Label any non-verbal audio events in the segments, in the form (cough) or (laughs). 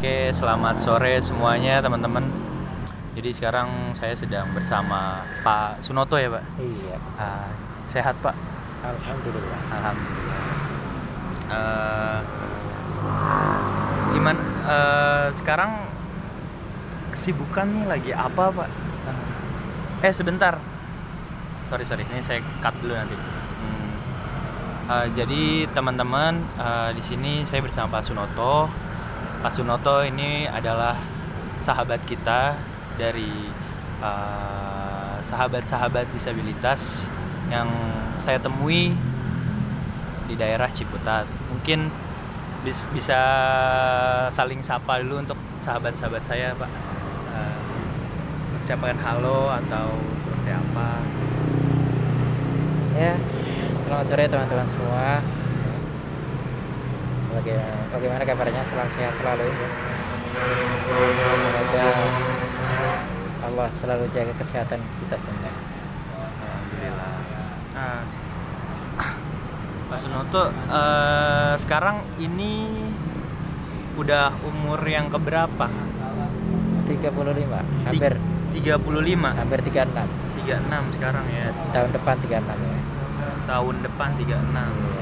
Oke, selamat sore semuanya teman-teman. Jadi sekarang saya sedang bersama Pak Sunoto ya Pak. Iya, Ah, sehat Pak. alhamdulillah. Alhamdulillah. Eh, gimana? eh, sekarang kesibukan nih lagi apa Pak? Eh sebentar. Sorry sorry, ini saya cut dulu nanti. Hmm. Eh, jadi teman-teman eh, di sini saya bersama Pak Sunoto. Pak Sunoto ini adalah sahabat kita dari eh, sahabat-sahabat disabilitas yang saya temui di daerah Ciputat. Mungkin bis- bisa saling sapa dulu untuk sahabat-sahabat saya, Pak. Eh, Ucapkan halo atau seperti apa? Ya, selamat sore teman-teman semua. Bagaimana, bagaimana kabarnya? Selamat sehat selalu. ya. Semoga Allah selalu jaga kesehatan kita semua. Alhamdulillah. Nah, Pak Sunoto, eh, sekarang ini udah umur yang keberapa? 35, hampir 35, hampir 36. 36 sekarang ya. Tahun depan 36 ya. Tahun depan 36. Iya.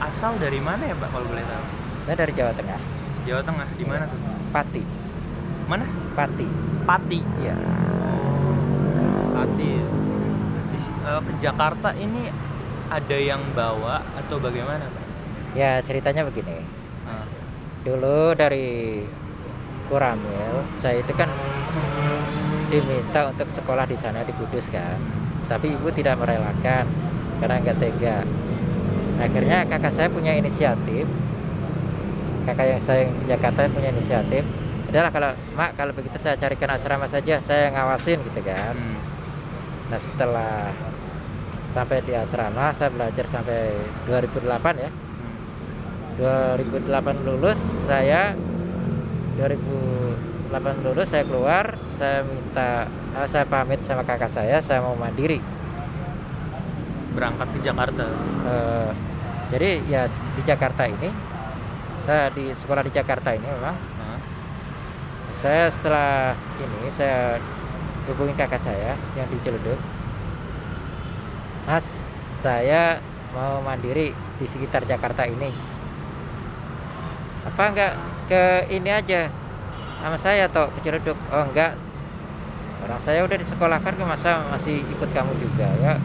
Asal dari mana ya, Pak kalau boleh tahu? Saya dari Jawa Tengah. Jawa Tengah, di mana tuh? Pati, Mana? Pati. Pati. Iya. Pati. Di, eh, ke Jakarta ini ada yang bawa atau bagaimana, Pak? Ya, ceritanya begini. Ah, dulu dari Kuramil saya itu kan diminta untuk sekolah di sana di Kudus kan tapi ibu tidak merelakan karena nggak tega akhirnya kakak saya punya inisiatif kakak yang saya yang di Jakarta punya inisiatif adalah kalau mak kalau begitu saya carikan asrama saja saya ngawasin gitu kan hmm. nah setelah sampai di asrama saya belajar sampai 2008 ya Hmm. 2008 lulus saya 2008 lulus saya keluar saya minta eh, saya pamit sama kakak saya saya mau mandiri berangkat ke Jakarta. Eh, jadi ya di Jakarta ini saya di sekolah di Jakarta ini memang. Saya setelah ini saya hubungi kakak saya yang di Ciledug. Mas saya mau mandiri di sekitar Jakarta ini. Apa enggak ke ini aja? Sama saya atau ke Ciledug. Oh enggak. Orang saya udah disekolahkan ke masa masih ikut kamu juga ya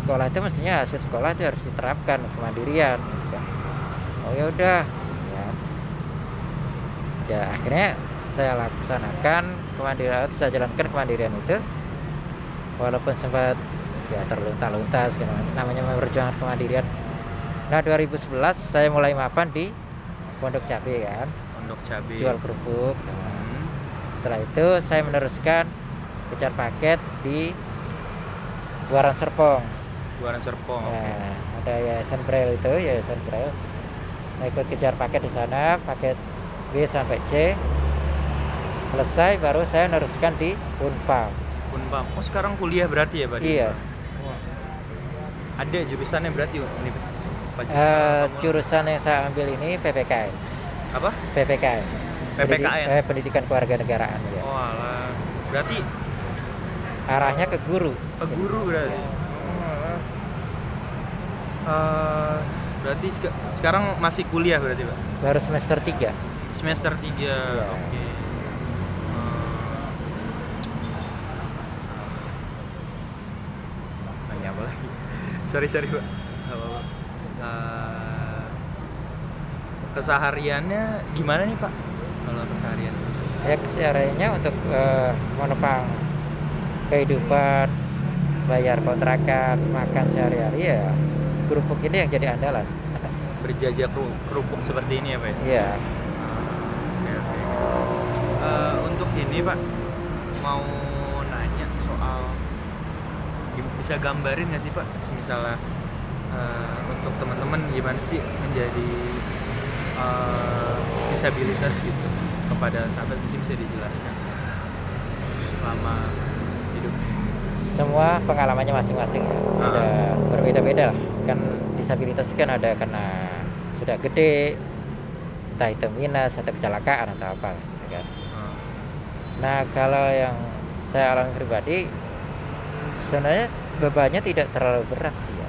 sekolah itu mestinya hasil sekolah itu harus diterapkan kemandirian gitu kan. oh ya udah ya ya akhirnya saya laksanakan kemandirian saya jalankan kemandirian itu walaupun sempat ya terlunta-lunta segala namanya memperjuangkan kemandirian nah 2011 saya mulai mapan di Pondok Cabe kan Pondok Cabe. jual kerupuk Nah, Hmm. setelah itu saya meneruskan kejar paket di Buaran Serpong Buaran Serpong. Nah, ada Yayasan Braille itu, Yayasan Braille. Nah, ikut kejar paket di sana, paket B sampai C. Selesai baru saya meneruskan di Unpam. Unpam. Oh, sekarang kuliah berarti ya, Pak? Iya. Wah. Ada jurusannya berarti Universitas. Kamu- jurusan yang saya ambil ini PPKN. apa? PPKN. PPKN. eh, pendidikan kewarganegaraan ya. Oh, alah. Berarti Arahnya ke guru. ke guru berarti. Oh, alah. Eh, berarti seka- sekarang masih kuliah berarti, Pak? Baru semester 3. Semester 3. Iya. Oke. Nanya apa lagi? (laughs) Sorry, sorry, Pak. Eh, kesehariannya gimana nih, Pak? Kalau keseharian. Ya kesehariannya untuk eh, menopang kehidupan, bayar kontrakan, makan sehari-hari ya kerupuk ini yang jadi andalan. (laughs) Berjajah keru- kerupuk seperti ini ya, Pak? ya? Iya. Oke. Eh, untuk ini Pak mau nanya soal bisa gambarin nggak sih Pak misalnya untuk teman-teman gimana sih menjadi eh, disabilitas gitu kepada sahabat mungkin bisa dijelaskan selama hidupnya Semua pengalamannya masing-masing ya. Ada berbeda-beda lah. Kan disabilitas kan ada karena sudah gede, entah itu minus atau kecelakaan atau apa gitu kan. Hmm. nah kalau yang saya alami pribadi sebenarnya bebannya tidak terlalu berat sih ya.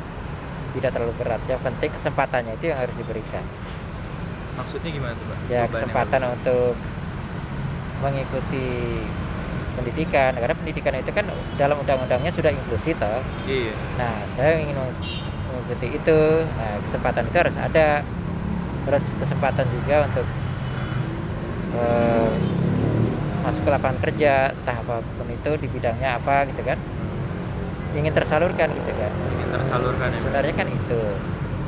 Tidak terlalu berat. Yang penting kesempatannya itu yang harus diberikan. Maksudnya gimana tuh pak? Ya Beban yang kesempatan untuk mengikuti pendidikan. Karena pendidikan itu kan dalam undang-undangnya sudah inklusi toh. Beban? iya. Nah saya ingin mengikuti itu. Nah kesempatan itu harus ada. Terus kesempatan juga untuk eh, masuk ke lapangan kerja entah apa pun itu di bidangnya apa gitu kan. Ingin tersalurkan gitu kan. Ingin tersalurkan ya. Sebenarnya kan itu.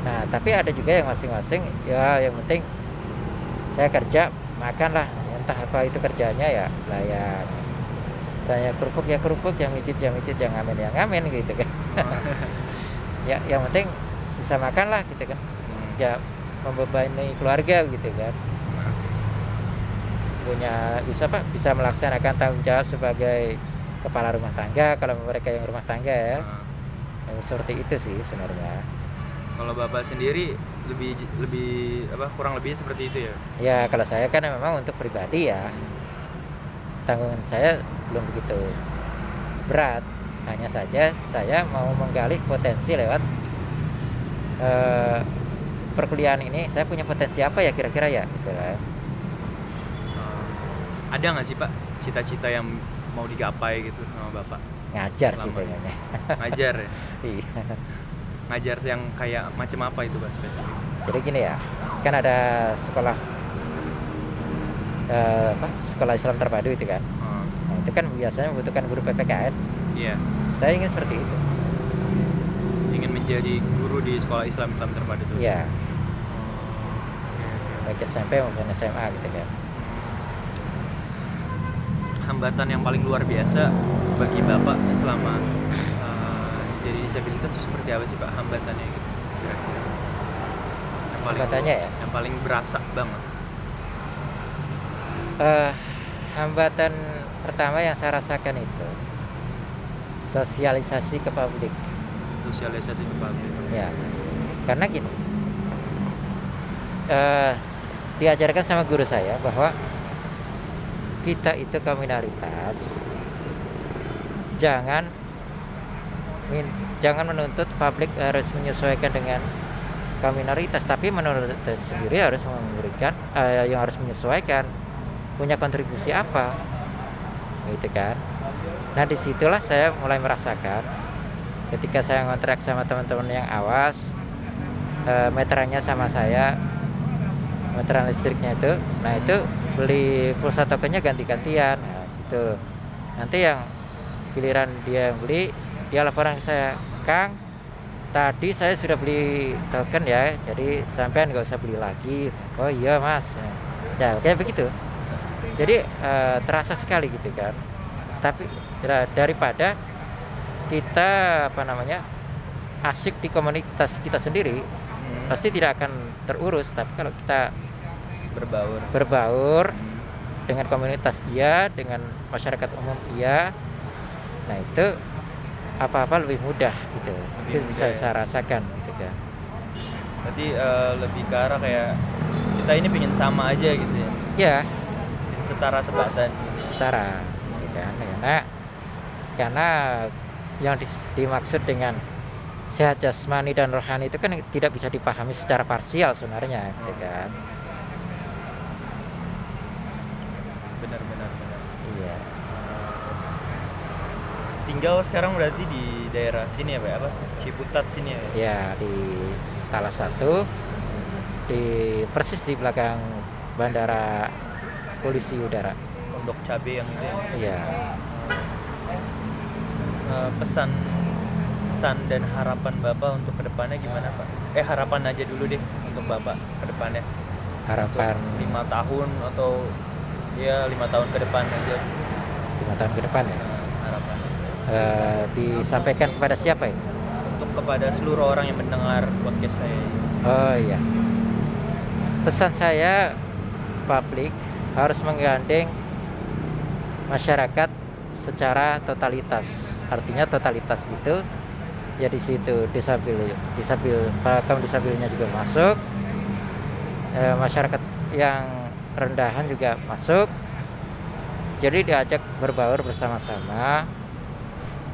Nah tapi ada juga yang masing-masing ya yang penting saya kerja makan lah entah apa itu kerjanya ya layan saya kerupuk ya kerupuk. Yang mijit ya mijit. Yang ngamen ya ngamen gitu kan (laughs) ya yang penting bisa makan lah gitu kan. Hmm. ya membebani keluarga gitu kan. Punya bisa pak bisa melaksanakan tanggung jawab sebagai kepala rumah tangga kalau mereka yang rumah tangga ya. Nah, seperti itu sih sebenarnya. Kalau bapak sendiri lebih lebih apa kurang lebih seperti itu ya? Ya kalau saya kan memang untuk pribadi ya. Tanggungan saya belum begitu berat hanya saja saya mau menggali potensi lewat eh, perkuliahan ini. Saya punya potensi apa ya kira-kira ya? Gitu lah. Eh, ada nggak sih pak cita-cita yang mau digapai gitu sama bapak? Ngajar sih Lama. pengennya ngajar ya? (laughs) Iya. ngajar yang kayak macam apa itu pak spesifik? Jadi gini ya kan ada sekolah eh, apa sekolah Islam terpadu itu kan? Oh, nah, itu kan biasanya membutuhkan guru PPKN iya. Saya ingin seperti itu. Ingin menjadi guru di sekolah Islam Islam terpadu itu? Ya Oke, oke. baik SMP maupun SMA gitu kan. Hambatan yang paling luar biasa bagi bapak selama eh, jadi disabilitas itu seperti apa sih pak hambatannya gitu? Kira-kira yang paling Hambatannya ya? yang paling berasa banget. Eh hambatan pertama yang saya rasakan itu sosialisasi ke publik. Sosialisasi ke publik. Ya karena gini. Eh diajarkan sama guru saya bahwa kita itu kaum minoritas jangan min- jangan menuntut publik harus menyesuaikan dengan minoritas tapi menurut saya sendiri harus memberikan eh, yang harus menyesuaikan punya kontribusi apa? Gitu kan nah di situlah saya mulai merasakan ketika saya ngontrak sama teman-teman yang awas eh, meterannya sama saya meteran listriknya itu. Nah itu beli pulsa tokennya ganti-gantian. Nah, situ. Nanti yang giliran dia yang beli dia laporan saya Kang tadi saya sudah beli token ya jadi sampean nggak usah beli lagi. Oh iya mas. Ya kayak begitu. Jadi eh, terasa sekali gitu kan tapi daripada kita apa namanya asik di komunitas kita sendiri pasti tidak akan terurus. Tapi kalau kita berbaur. berbaur dengan komunitas iya. Dengan masyarakat umum iya. Nah itu apa-apa lebih mudah gitu. Lebih itu mudah bisa ya. saya rasakan gitu kan berarti eh, lebih ke arah kayak kita ini pingin sama aja gitu ya? Ya setara sebadan setara gitu kan karena karena yang dimaksud dengan sehat jasmani dan rohani itu kan tidak bisa dipahami secara parsial sebenarnya gitu kan benar benar benar iya tinggal sekarang berarti di daerah sini ya pak apa Ciputat sini ya ya di Talas satu di persis di belakang bandara polisi udara pondok cabe yang itu ya iya Eh, pesan pesan dan harapan bapak untuk ke depannya gimana pak? Eh harapan aja dulu deh untuk bapak ke depannya. Harapan. Lima tahun atau ya lima tahun ke depan aja. Lima tahun ke depan ya? Eh, harapan. Eh, disampaikan kepada siapa ini untuk kepada seluruh orang yang mendengar podcast saya oh iya. Pesan saya publik harus menggandeng masyarakat secara totalitas artinya totalitas itu ya di situ disabil disabil para kaum disabilnya juga masuk Eh, masyarakat yang rendahan juga masuk. Jadi diajak berbaur bersama-sama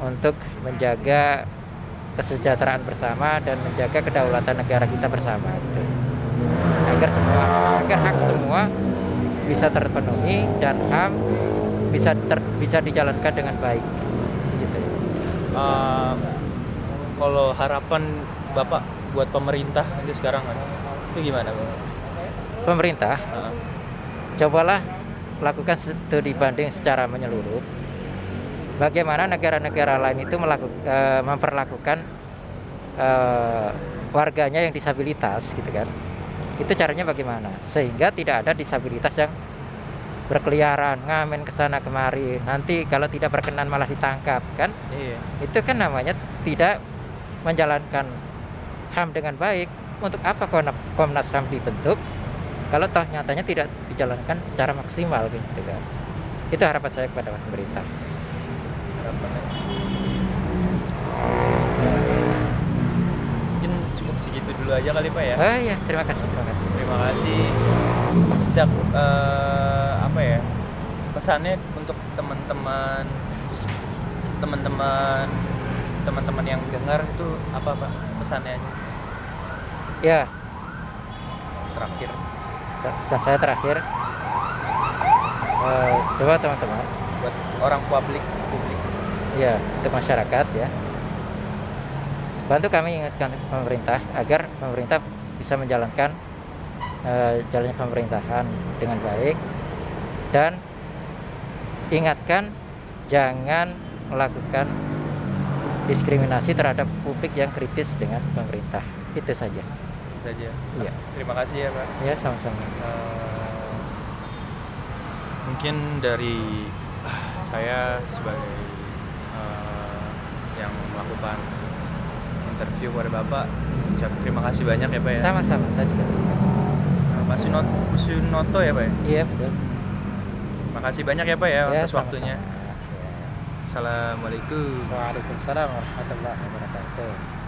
untuk menjaga kesejahteraan bersama dan menjaga kedaulatan negara kita bersama gitu. Agar semua agar hak semua bisa terpenuhi dan HAM bisa ter- bisa dijalankan dengan baik gitu. Eh, kalau harapan bapak buat pemerintah itu sekarang kan itu gimana Bang? Pemerintah Heeh. cobalah lakukan studi banding secara menyeluruh bagaimana negara-negara lain itu melakukan memperlakukan eh, warganya yang disabilitas gitu kan itu caranya bagaimana sehingga tidak ada disabilitas yang berkeliaran ngamen ke sana kemari. Nanti kalau tidak berkenan malah ditangkap kan? Iya. Itu kan namanya tidak menjalankan HAM dengan baik. Untuk apa Komna- Komnas HAM dibentuk? Kalau toh nyatanya tidak dijalankan secara maksimal gitu kan? Itu harapan saya kepada pemerintah mungkin cukup segitu dulu aja kali pak ya? Oh iya. Terima kasih terima kasih. Terima kasih. Bisa eh, apa ya pesannya untuk teman-teman teman-teman teman-teman yang dengar itu apa pak pesannya ya. Terakhir. Ter- pesan saya terakhir. Eh, coba teman-teman. Buat orang publik publik. Ya untuk masyarakat ya bantu kami ingatkan pemerintah agar pemerintah bisa menjalankan eh, jalannya pemerintahan dengan baik. Dan ingatkan jangan melakukan diskriminasi terhadap publik yang kritis dengan pemerintah. Itu saja. Itu aja Iya. terima kasih ya pak. Ya sama-sama. Eh, mungkin dari saya sebagai eh, yang melakukan interview kepada bapak. Ucap terima kasih banyak ya pak ya. Sama-sama saya juga terima kasih. Eh, Pak Sunoto, Sunoto ya pak ya? Iya betul. Terima kasih banyak ya pak ya, ya atas sama-sama. waktunya. Ya. assalamualaikum. Waalaikumsalam warahmatullahi wabarakatuh